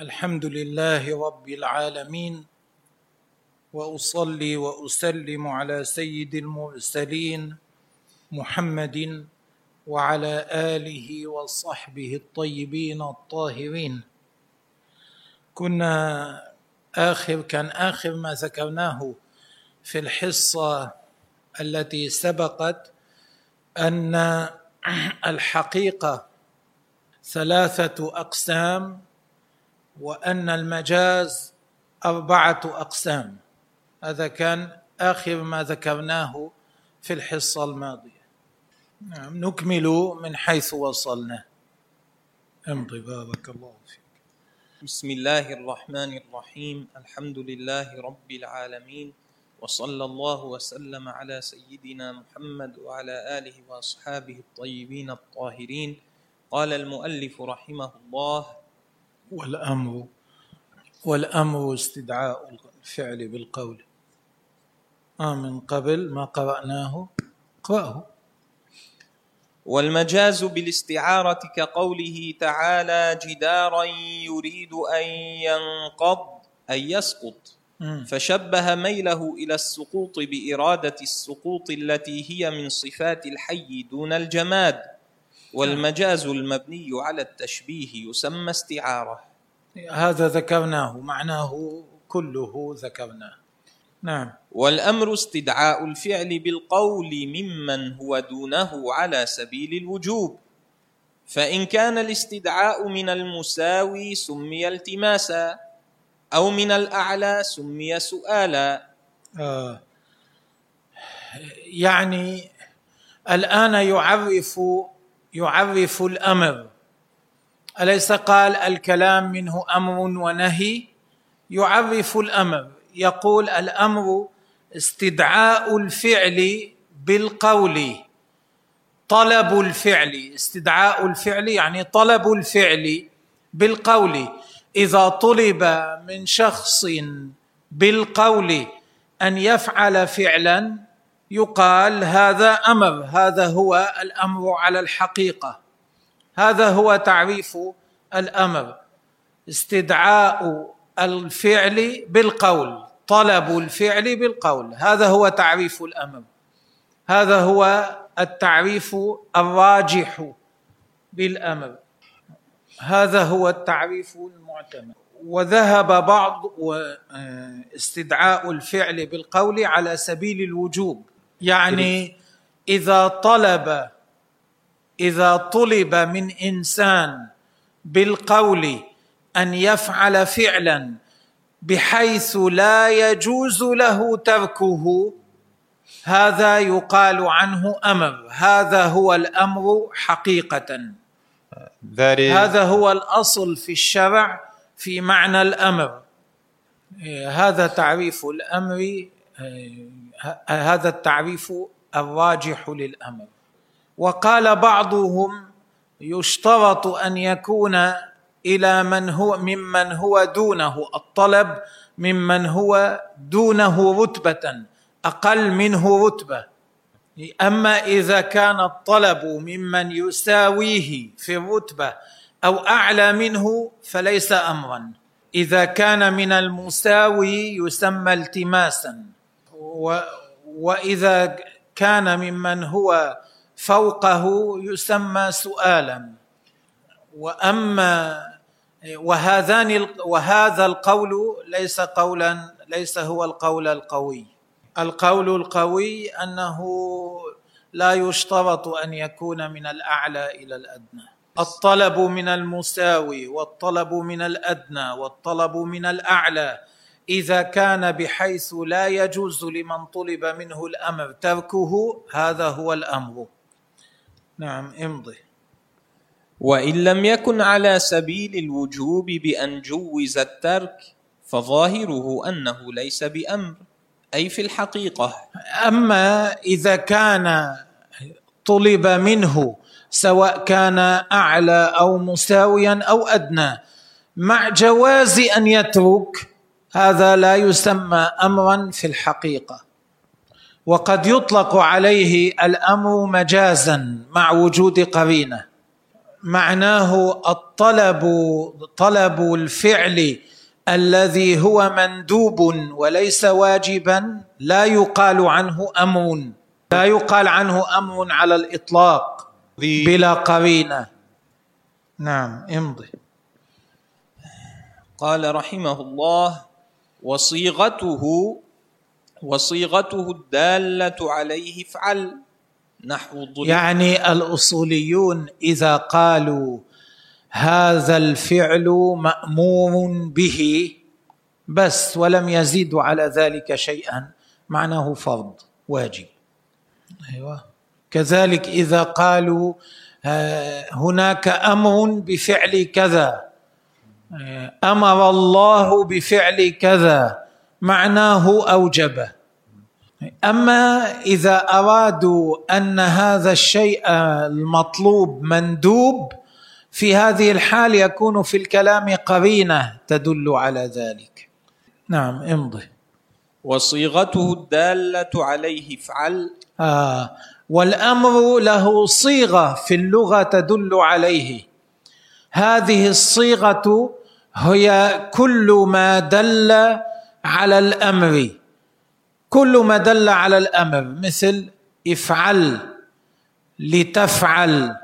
الحمد لله رب العالمين وأصلي وأسلم على سيد المرسلين محمد وعلى آله وصحبه الطيبين الطاهرين. كنا آخر كان آخر ما ذكرناه في الحصة التي سبقت أن الحقيقة ثلاثة أقسام وأن المجاز أربعة أقسام. هذا كان آخر ما ذكرناه في الحصة الماضية. نعم نكمل من حيث وصلنا. امضي بارك الله فيك. بسم الله الرحمن الرحيم. الحمد لله رب العالمين وصلى الله وسلم على سيدنا محمد وعلى آله وأصحابه الطيبين الطاهرين. قال المؤلف رحمه الله والأمر والأمر استدعاء الفعل بالقول. آه من قبل ما قرأناه اقرأه والمجاز بالاستعارة كقوله تعالى جدارا يريد أن ينقض أي يسقط. فشبه ميله إلى السقوط بإرادة السقوط التي هي من صفات الحي دون الجماد. والمجاز المبني على التشبيه يسمى استعارة. هذا ذكرناه معناه كله ذكرناه. نعم. والأمر استدعاء الفعل بالقول ممن هو دونه على سبيل الوجوب. فإن كان الاستدعاء من المساوي سمي التماسا أو من الأعلى سمي سؤالا. آه. يعني الآن يعرف يعرف الأمر. أليس قال الكلام منه أمر ونهي؟ يعرف الأمر. يقول الأمر استدعاء الفعل بالقول. طلب الفعل. استدعاء الفعل يعني طلب الفعل بالقول. إذا طلب من شخص بالقول أن يفعل فعلا يقال هذا أمر هذا هو الأمر على الحقيقة. هذا هو تعريف الأمر. استدعاء الفعل بالقول طلب الفعل بالقول. هذا هو تعريف الأمر. هذا هو التعريف الراجح بالأمر. هذا هو التعريف المعتمد. وذهب بعض استدعاء الفعل بالقول على سبيل الوجوب. يعني اذا طلب إذا طلب من إنسان بالقول أن يفعل فعلا بحيث لا يجوز له تركه هذا يقال عنه أمر. هذا هو الأمر حقيقه. Is, هذا هو الأصل في الشرع في معنى الأمر. إيه، هذا تعريف الأمر إيه، هذا التعريف الراجح للأمر. وقال بعضهم يشترط أن يكون إلى من هو ممن هو دونه الطلب ممن هو دونه رتبة أقل منه رتبة. أما إذا كان الطلب ممن يساويه في الرتبة أو أعلى منه فليس امرا. إذا كان من المساوي يسمى التماسا. وإذا كان ممن هو فوقه يسمى سؤالا. وأما وهذان وهذا القول ليس قولا ليس هو القول القوي. القول القوي أنه لا يشترط أن يكون من الأعلى إلى الأدنى. الطلب من المساوي والطلب من الأدنى والطلب من الأعلى إذا كان بحيث لا يجوز لمن طلب منه الأمر تركه هذا هو الأمر. نعم امضي. وإن لم يكن على سبيل الوجوب بأن جوز الترك فظاهره أنه ليس بأمر أي في الحقيقة. أما إذا كان طلب منه سواء كان أعلى أو مساويا أو أدنى مع جواز أن يترك هذا لا يسمى امرا في الحقيقة. وقد يطلق عليه الأمر مجازا مع وجود قرينة. معناه الطلب طلب الفعل الذي هو مندوب وليس واجبا لا يقال عنه أمر لا يقال عنه أمر على الإطلاق بلا قرينة. نعم امضي. قال رحمه الله وصيغته وصيغته الدالة عليه افعل نحو ضرب. يعني الأصوليون إذا قالوا هذا الفعل مامور به بس ولم يزيدوا على ذلك شيئا معناه فرض واجب. أيوه. كذلك إذا قالوا آه، هناك أمر بفعل كذا أمر الله بفعل كذا معناه اوجبه أما إذا أرادوا أن هذا الشيء المطلوب مندوب في هذه الحال يكون في الكلام قرينة تدل على ذلك. نعم امضي. وصيغته الدالة عليه افعل. آه والأمر له صيغة في اللغة تدل عليه. هذه الصيغة هي كل ما دل على الأمر. كل ما دل على الأمر مثل افعل لتفعل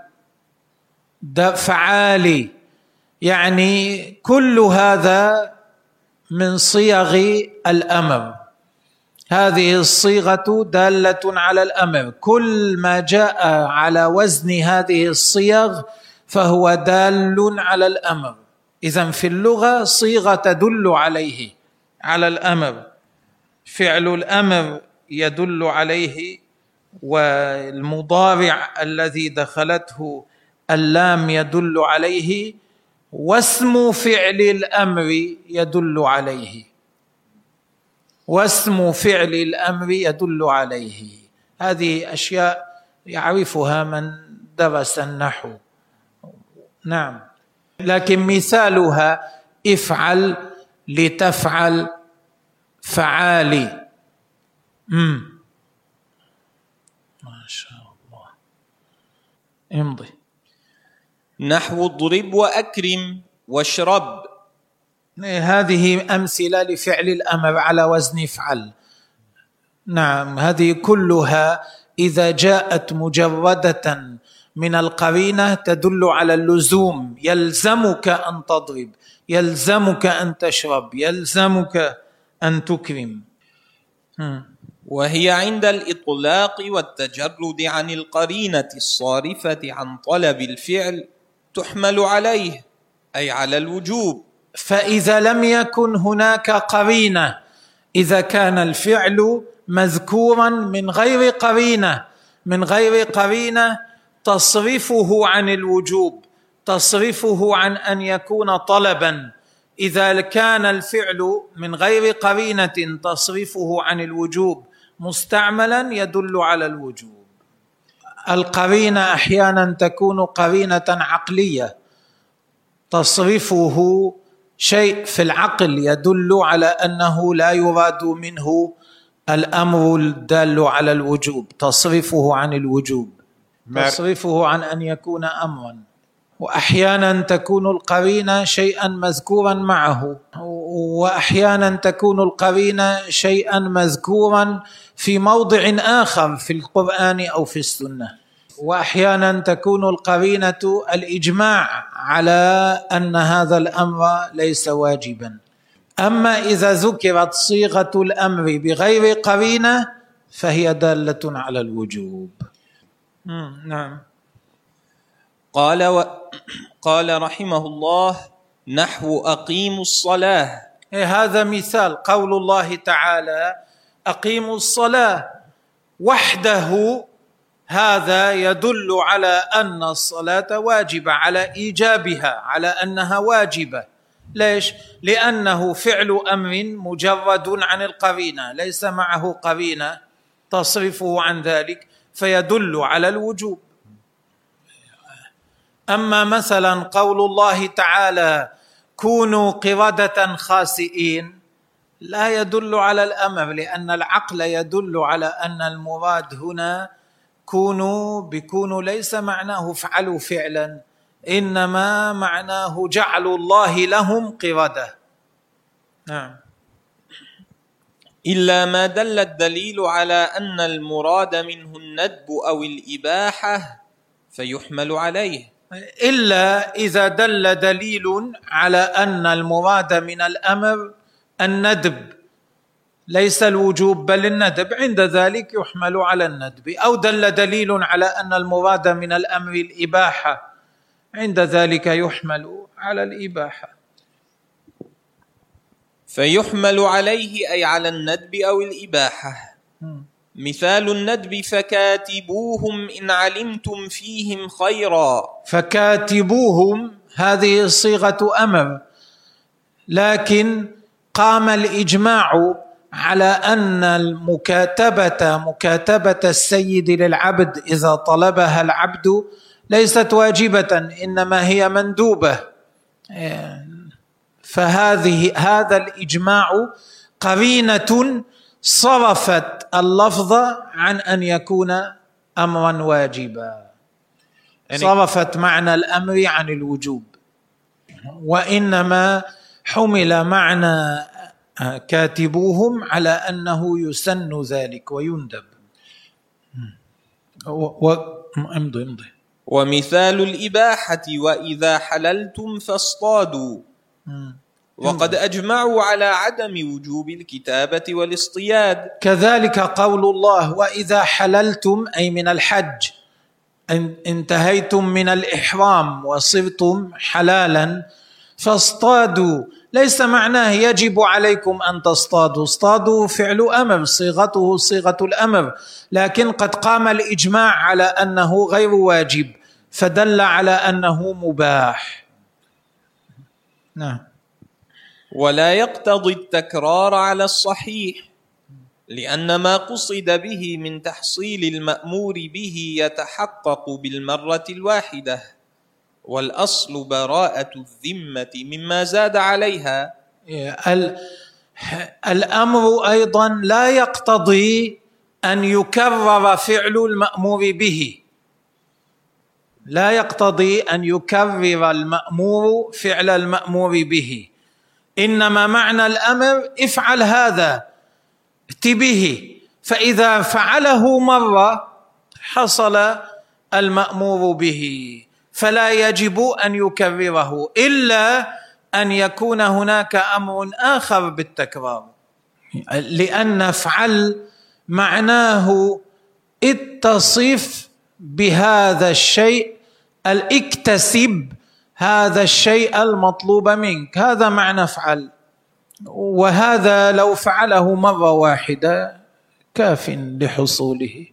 فعالي يعني كل هذا من صيغ الأمر. هذه الصيغة دالة على الأمر. كل ما جاء على وزن هذه الصيغ فهو دال على الأمر. اذا في اللغة صيغة تدل عليه على الأمر. فعل الأمر يدل عليه والمضارع الذي دخلته اللام يدل عليه واسم فعل الأمر يدل عليه. واسم فعل الأمر يدل عليه. هذه أشياء يعرفها من درس النحو. نعم. لكن مثالها افعل لتفعل فعالي. امم ما شاء الله. امضي. نحو اضرب وأكرم واشرب. هذه أمثلة لفعل الأمر على وزن افعل. نعم هذه كلها إذا جاءت مجردة من القرينة تدل على اللزوم. يلزمك أن تضرب يلزمك أن تشرب يلزمك أن تكرم. وهي عند الإطلاق والتجرد عن القرينة الصارفة عن طلب الفعل تحمل عليه أي على الوجوب. فإذا لم يكن هناك قرينة إذا كان الفعل مذكورا من غير قرينة من غير قرينة تصرفه عن الوجوب تصرفه عن أن يكون طلبا. إذا كان الفعل من غير قرينة تصرفه عن الوجوب مستعملا يدل على الوجوب. القرينة أحيانا تكون قرينة عقلية. تصرفه شيء في العقل يدل على أنه لا يراد منه الأمر الدال على الوجوب تصرفه عن الوجوب. تصرفه عن أن يكون أمرا. وأحيانا تكون القرينه شيئا مذكورا معه. وأحيانا تكون القرينه شيئا مذكورا في موضع آخر في القرآن أو في السنة. وأحيانا تكون القرينة الإجماع على أن هذا الأمر ليس واجبا. أما إذا ذكرت صيغة الأمر بغير قرينة فهي دالة على الوجوب. نعم. قال و... قال رحمه الله نحو أقيموا الصلاة. إيه، هذا مثال قول الله تعالى أقيموا الصلاة. وحده هذا يدل على أن الصلاة واجبة على إيجابها على أنها واجبة. ليش؟ لأنه فعل أمر مجرد عن القرينة ليس معه قرينة تصرفه عن ذلك. فيدل على الوجوب. أما مثلا قول الله تعالى كونوا قردة خاسئين لا يدل على الأمر لأن العقل يدل على أن المراد هنا كونوا بكونوا ليس معناه افعلوا فعلا إنما معناه جعل الله لهم قردة نعم. إلا ما دل الدليل على أن المراد منه الندب أو الإباحة فيحمل عليه. إلا إذا دل دليل على أن المراد من الأمر الندب. ليس الوجوب بل الندب. عند ذلك يحمل على الندب. أو دل دليل على أن المراد من الأمر الإباحة. عند ذلك يحمل على الإباحة. فيحمل عليه أي على الندب أو الإباحة. مثال الندب فكاتبوهم إن علمتم فيهم خيرا. فكاتبوهم هذه صيغة أمر. لكن قام الإجماع على أن المكاتبة مكاتبة السيد للعبد إذا طلبها العبد ليست واجبة إنما هي مندوبة. فهذه هذا الإجماع قرينة صرفت اللفظ عن أن يكون أمرا واجبا. يعني صرفت معنى الأمر عن الوجوب. وإنما حمل معنى كاتبوهم على أنه يسن ذلك ويندب. و... امضي امضي. ومثال الإباحة وإذا حللتم فاصطادوا. وقد أجمعوا على عدم وجوب الكتابة والاصطياد. كذلك قول الله وإذا حللتم أي من الحج انتهيتم من الإحرام وصرتم حلالا فاصطادوا. ليس معناه يجب عليكم أن تصطادوا. اصطادوا فعل أمر صيغته صيغة الأمر. لكن قد قام الإجماع على أنه غير واجب فدل على أنه مباح. نعم. ولا يقتضي التكرار على الصحيح لأن ما قصد به من تحصيل المأمور به يتحقق بالمرة الواحدة والأصل براءة الذمة مما زاد عليها. الأمر أيضا لا يقتضي أن يكرر فعل المأمور به. لا يقتضي أن يكرر المأمور فعل المأمور به. إنما معنى الأمر افعل هذا ات به. فإذا فعله مره حصل المأمور به. فلا يجب أن يكرره إلا أن يكون هناك أمر آخر بالتكرار. لأن افعل معناه اتصف بهذا الشيء الاكتسب هذا الشيء المطلوب منك هذا معنى افعل وهذا لو فعله مرة واحدة كاف لحصوله.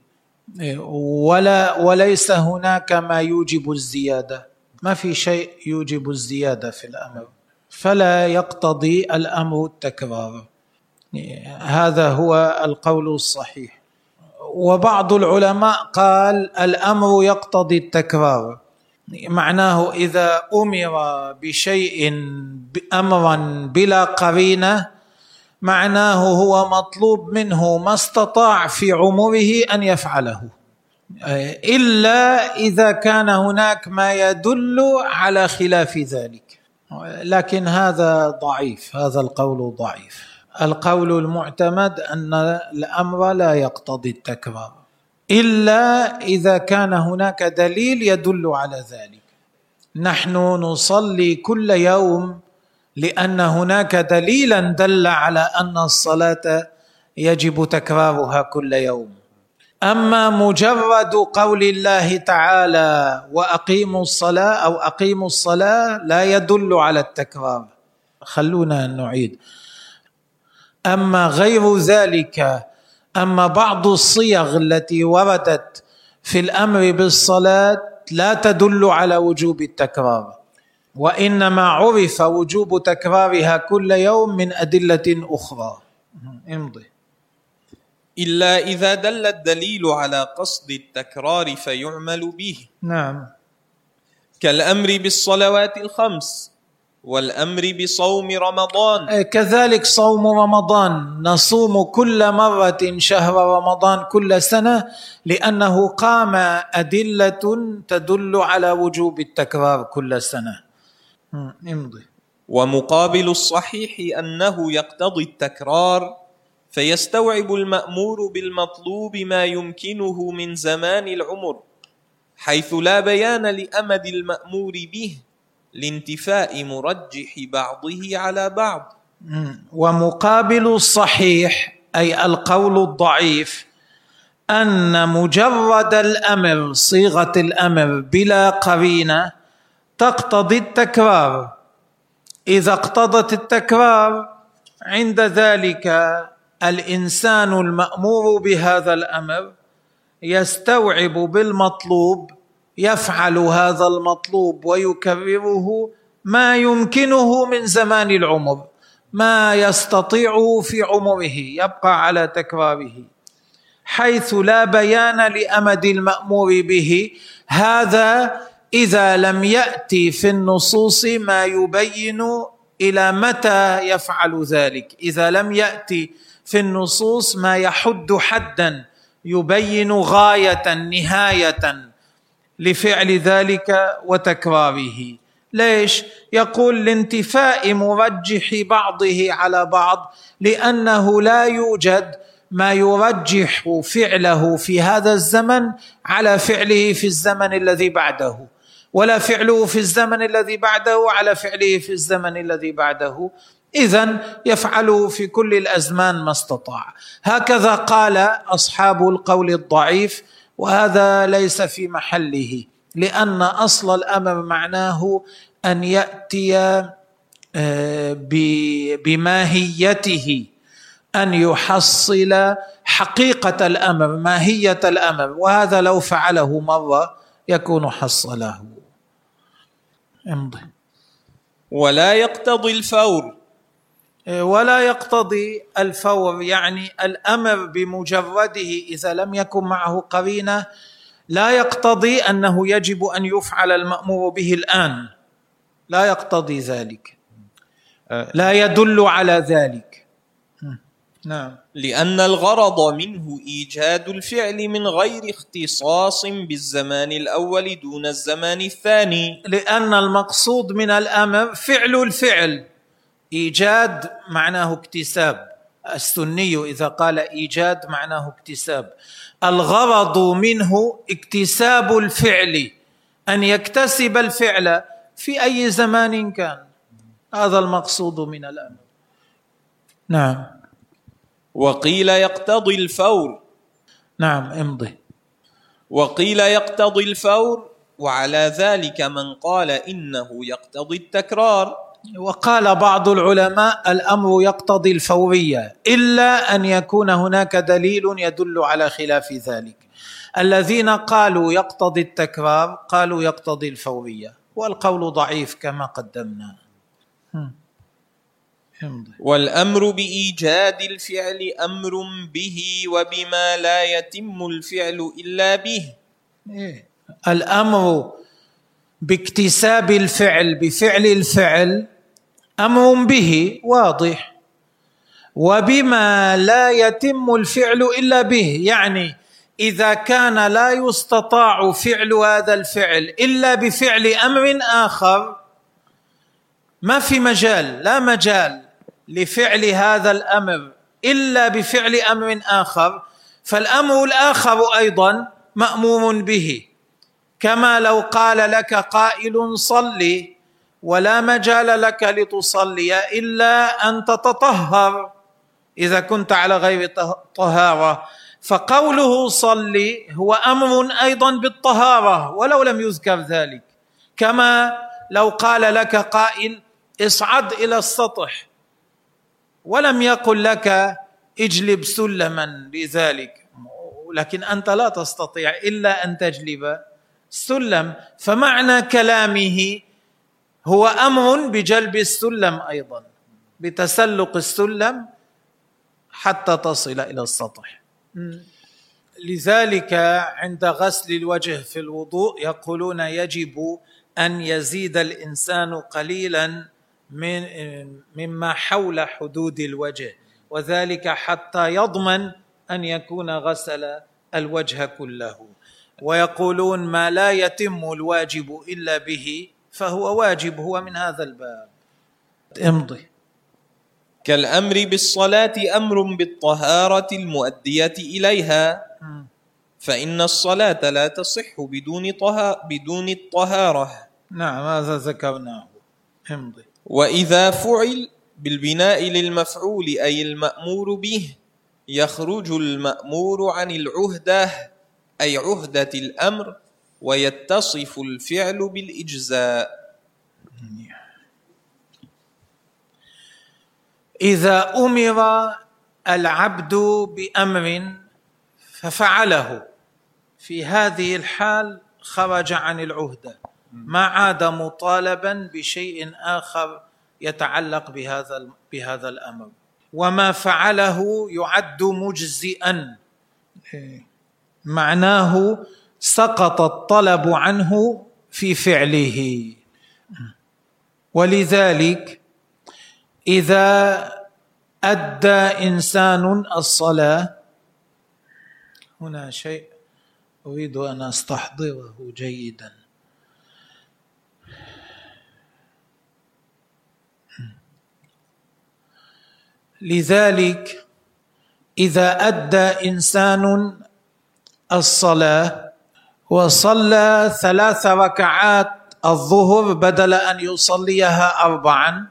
ولا وليس هناك ما يوجب الزيادة. ما في شيء يوجب الزيادة في الأمر. فلا يقتضي الأمر التكرار. هذا هو القول الصحيح. وبعض العلماء قال الأمر يقتضي التكرار. معناه إذا أمر بشيء أمرا بلا قرينة معناه هو مطلوب منه ما استطاع في عمره أن يفعله. إلا إذا كان هناك ما يدل على خلاف ذلك. لكن هذا ضعيف هذا القول ضعيف. القول المعتمد أن الأمر لا يقتضي التكرار. إلا إذا كان هناك دليل يدل على ذلك. نحن نصلي كل يوم لأن هناك دليلا دل على أن الصلاة يجب تكرارها كل يوم. أما مجرد قول الله تعالى وأقيموا الصلاة أو أقيموا الصلاة لا يدل على التكرار. خلونا نعيد. أما غير ذلك أما بعض الصيغ التي وردت في الأمر بالصلاة لا تدل على وجوب التكرار وإنما عرف وجوب تكرارها كل يوم من أدلة أخرى. امضي. إلا إذا دل الدليل على قصد التكرار فيعمل به. نعم. كالأمر بالصلوات الخمس. والأمر بصوم رمضان. كذلك صوم رمضان. نصوم كل مرة شهر رمضان كل سنة لأنه قام أدلة تدل على وجوب التكرار كل سنة. امضي ومقابل الصحيح أنه يقتضي التكرار فيستوعب المأمور بالمطلوب ما يمكنه من زمان العمر حيث لا بيان لأمد المأمور به لانتفاء مرجح بعضه على بعض. ومقابل الصحيح أي القول الضعيف أن مجرد الأمر صيغة الأمر بلا قرينة تقتضي التكرار. إذا اقتضت التكرار عند ذلك الإنسان المأمور بهذا الأمر يستوعب بالمطلوب يفعل هذا المطلوب ويكرره ما يمكنه من زمان العمر ما يستطيعه في عمره يبقى على تكراره. حيث لا بيان لأمد المأمور به هذا إذا لم ياتي في النصوص ما يبين إلى متى يفعل ذلك. إذا لم ياتي في النصوص ما يحد حدا يبين غاية نهاية. لفعل ذلك وتكراره. ليش؟ يقول لانتفاء مرجح بعضه على بعض لأنه لا يوجد ما يرجح فعله في هذا الزمن على فعله في الزمن الذي بعده ولا فعله في الزمن الذي بعده على فعله في الزمن الذي بعده. اذا يفعله في كل الأزمان ما استطاع. هكذا قال أصحاب القول الضعيف وهذا ليس في محله لأن أصل الأمر معناه أن يأتي آه، بماهيته أن يحصل حقيقة الأمر ماهية الأمر. وهذا لو فعله مرة يكون حصله. امضي. ولا يقتضي الفور. ولا يقتضي الفور يعني الأمر بمجرده إذا لم يكن معه قرينة لا يقتضي أنه يجب أن يفعل المأمور به الآن. لا يقتضي ذلك. لا يدل على ذلك. نعم. لأن الغرض منه إيجاد الفعل من غير اختصاص بالزمان الأول دون الزمان الثاني. لأن المقصود من الأمر فعل الفعل. إيجاد معناه اكتساب. السني إذا قال إيجاد معناه اكتساب. الغرض منه اكتساب الفعل أن يكتسب الفعل في أي زمان كان. هذا المقصود من الأمر. نعم. وقيل يقتضي الفور. نعم امضي. وقيل يقتضي الفور وعلى ذلك من قال إنه يقتضي التكرار. وقال بعض العلماء الأمر يقتضي الفورية إلا أن يكون هناك دليل يدل على خلاف ذلك. الذين قالوا يقتضي التكرار قالوا يقتضي الفورية والقول ضعيف كما قدمنا. والأمر بإيجاد الفعل أمر به وبما لا يتم الفعل إلا به. إيه. الأمر باكتساب الفعل بفعل الفعل أمر به واضح. وبما لا يتم الفعل إلا به يعني إذا كان لا يستطاع فعل هذا الفعل إلا بفعل أمر آخر ما في مجال لا مجال لفعل هذا الأمر إلا بفعل أمر آخر. فالأمر الآخر أيضا مامور به. كما لو قال لك قائل صلي ولا مجال لك لتصلي إلا أن تتطهر. إذا كنت على غير طهارة. فقوله صلي هو أمر أيضا بالطهارة ولو لم يذكر ذلك. كما لو قال لك قائل اصعد إلى السطح ولم يقل لك اجلب سلما لذلك. لكن أنت لا تستطيع إلا أن تجلب سلم. فمعنى كلامه هو أمر بجلب السلم أيضا بتسلق السلم حتى تصل إلى السطح. لذلك عند غسل الوجه في الوضوء يقولون يجب أن يزيد الإنسان قليلا من مما حول حدود الوجه وذلك حتى يضمن أن يكون غسل الوجه كله. ويقولون ما لا يتم الواجب إلا به فهو واجب هو من هذا الباب. امضي. كالأمر بالصلاة أمر بالطهارة المؤدية إليها. فإن الصلاة لا تصح بدون طه... بدون الطهارة. نعم هذا ذكرناه. امضي. وإذا فعل بالبناء للمفعول أي المأمور به يخرج المأمور عن العهدة أي عهدة الأمر ويتصف الفعل بالإجزاء. إذا أمر العبد بأمر ففعله. في هذه الحال خرج عن العهده ما عاد مطالبا بشيء آخر يتعلق بهذا بهذا الأمر. وما فعله يعد مجزئا. معناه سقط الطلب عنه في فعله. ولذلك إذا أدى إنسان الصلاة هنا شيء أريد أن أستحضره جيدا. لذلك إذا أدى إنسان الصلاة وصلى ثلاث ركعات الظهر بدل أن يصليها اربعا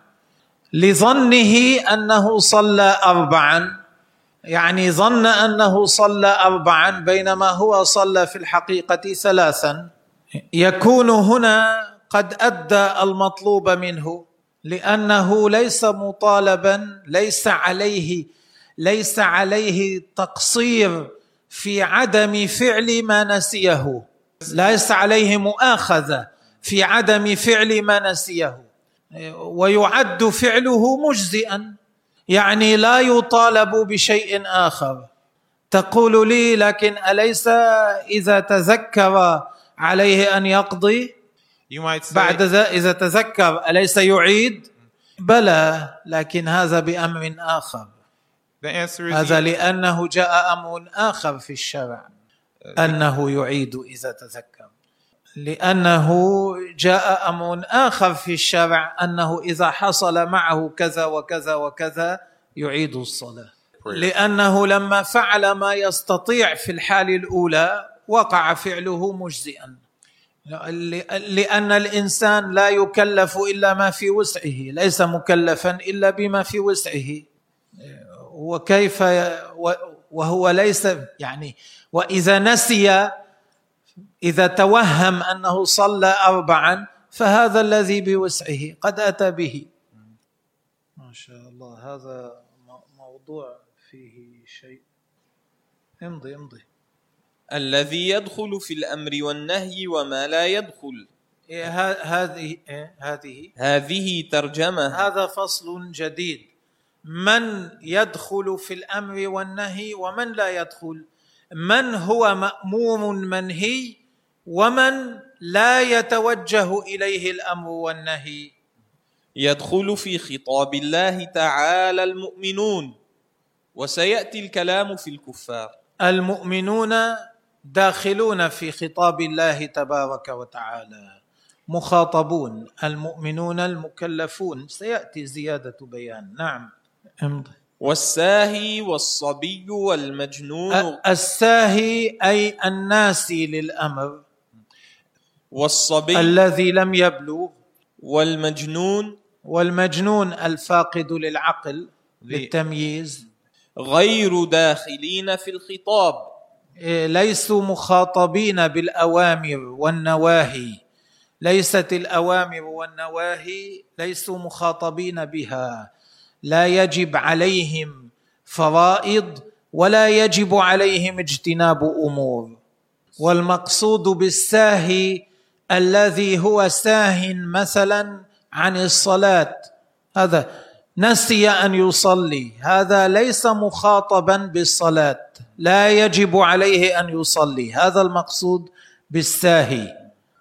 لظنه أنه صلى اربعا. يعني ظن أنه صلى اربعا بينما هو صلى في الحقيقة ثلاثا. يكون هنا قد أدى المطلوب منه لأنه ليس مطالبا ليس عليه ليس عليه تقصير في عدم فعل ما نسيه. ليس عليه مؤاخذة. في عدم فعل ما نسيه. ويعد فعله مجزئا. يعني لا يطالب بشيء آخر. تقول لي لكن أليس إذا تذكر عليه أن يقضي؟ بعد ذا إذا تذكر أليس يعيد؟ بلى لكن هذا بأمر آخر. هذا لأنه جاء أمر آخر في الشرع. أنه يعيد إذا تذكر. لأنه جاء أمر آخر في الشرع أنه إذا حصل معه كذا وكذا وكذا يعيد الصلاة. لأنه لما فعل ما يستطيع في الحال الأولى وقع فعله مجزئا. لأن الإنسان لا يكلف إلا ما في وسعه ليس مكلفا إلا بما في وسعه. وكيف وهو ليس يعني وإذا نسي إذا توهم أنه صلى اربعا فهذا الذي بوسعه قد أتى به. ما شاء الله هذا موضوع فيه شيء. امضي امضي. الذي يدخل في الأمر والنهي وما لا يدخل. إيه هذه إيه هذه. هذه ترجمة. هذا فصل جديد. من يدخل في الأمر والنهي ومن لا يدخل؟ من هو مامور منهي ومن لا يتوجه إليه الأمر والنهي؟ يدخل في خطاب الله تعالى المؤمنون وسيأتي الكلام في الكفار. المؤمنون داخلون في خطاب الله تبارك وتعالى مخاطبون المؤمنون المكلفون سيأتي زيادة بيان. نعم. امضي. والساهي والصبي والمجنون. الساهي أي الناسي للأمر. والصبي. الذي لم يبلغ والمجنون. والمجنون الفاقد للعقل للتمييز. غير داخلين في الخطاب. إيه، ليسوا مخاطبين بالأوامر والنواهي. ليست الأوامر والنواهي ليسوا مخاطبين بها. لا يجب عليهم فرائض ولا يجب عليهم اجتناب أمور. والمقصود بالساهي الذي هو ساه مثلا عن الصلاة. هذا نسي أن يصلي. هذا ليس مخاطبا بالصلاة. لا يجب عليه أن يصلي. هذا المقصود بالساهي.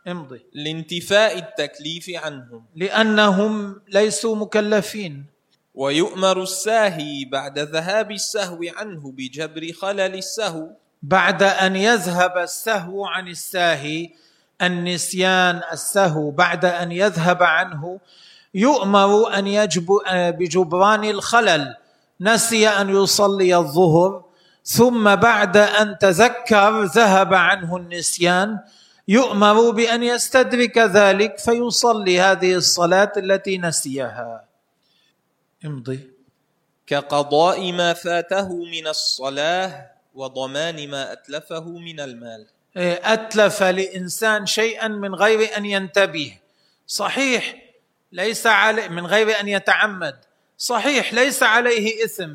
امضي. لانتفاء التكليف عنهم. لأنهم ليسوا مكلفين. ويؤمر الساهي بعد ذهاب السهو عنه بجبر خلل السهو. بعد أن يذهب السهو عن الساهي النسيان السهو بعد أن يذهب عنه يؤمر أن يجب بجبران الخلل. نسي أن يصلي الظهر ثم بعد أن تذكر ذهب عنه النسيان يؤمر بأن يستدرك ذلك فيصلي هذه الصلاة التي نسيها. امضي. كقضاء ما فاته من الصلاة وضمان ما أتلفه من المال. إيه، أتلف لإنسان شيئا من غير أن ينتبه. صحيح ليس عليه من غير أن يتعمد. صحيح ليس عليه إثم.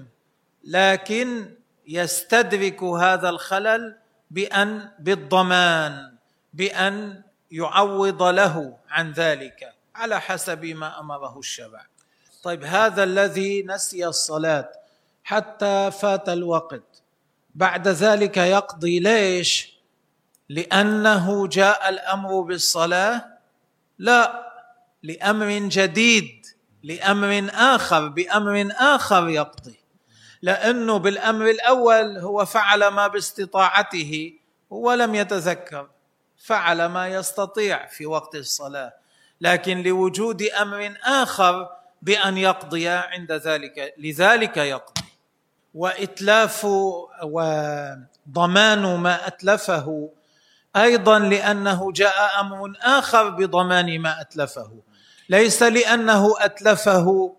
لكن يستدرك هذا الخلل بأن بالضمان بأن يعوض له عن ذلك على حسب ما أمره الشرع. طيب هذا الذي نسي الصلاة حتى فات الوقت. بعد ذلك يقضي ليش؟ لأنه جاء الأمر بالصلاة؟ لا لأمر جديد لأمر آخر بأمر آخر يقضي. لأنه بالأمر الأول هو فعل ما باستطاعته ولم يتذكر فعل ما يستطيع في وقت الصلاة. لكن لوجود أمر آخر بأن يقضي عند ذلك لذلك يقضي. وإتلاف وضمان ما أتلفه أيضا لأنه جاء أمر آخر بضمان ما أتلفه. ليس لأنه أتلفه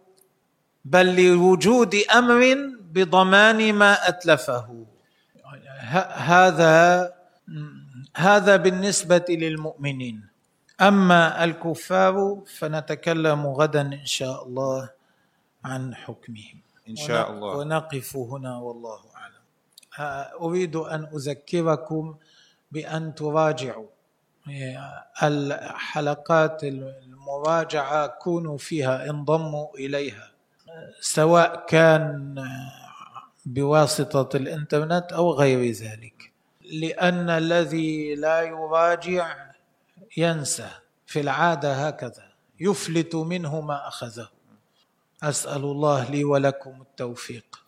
بل لوجود أمر بضمان ما أتلفه. هذا هذا بالنسبة للمؤمنين. أما الكفار فنتكلم غدا إن شاء الله عن حكمهم. إن شاء الله. ونقف هنا والله أعلم. أريد أن أذكركم بأن تراجعوا. الحلقات المراجعة كونوا فيها انضموا إليها. سواء كان بواسطة الإنترنت أو غير ذلك. لأن الذي لا يراجع ينسى في العادة هكذا يفلت منه ما أخذه. أسأل الله لي ولكم التوفيق.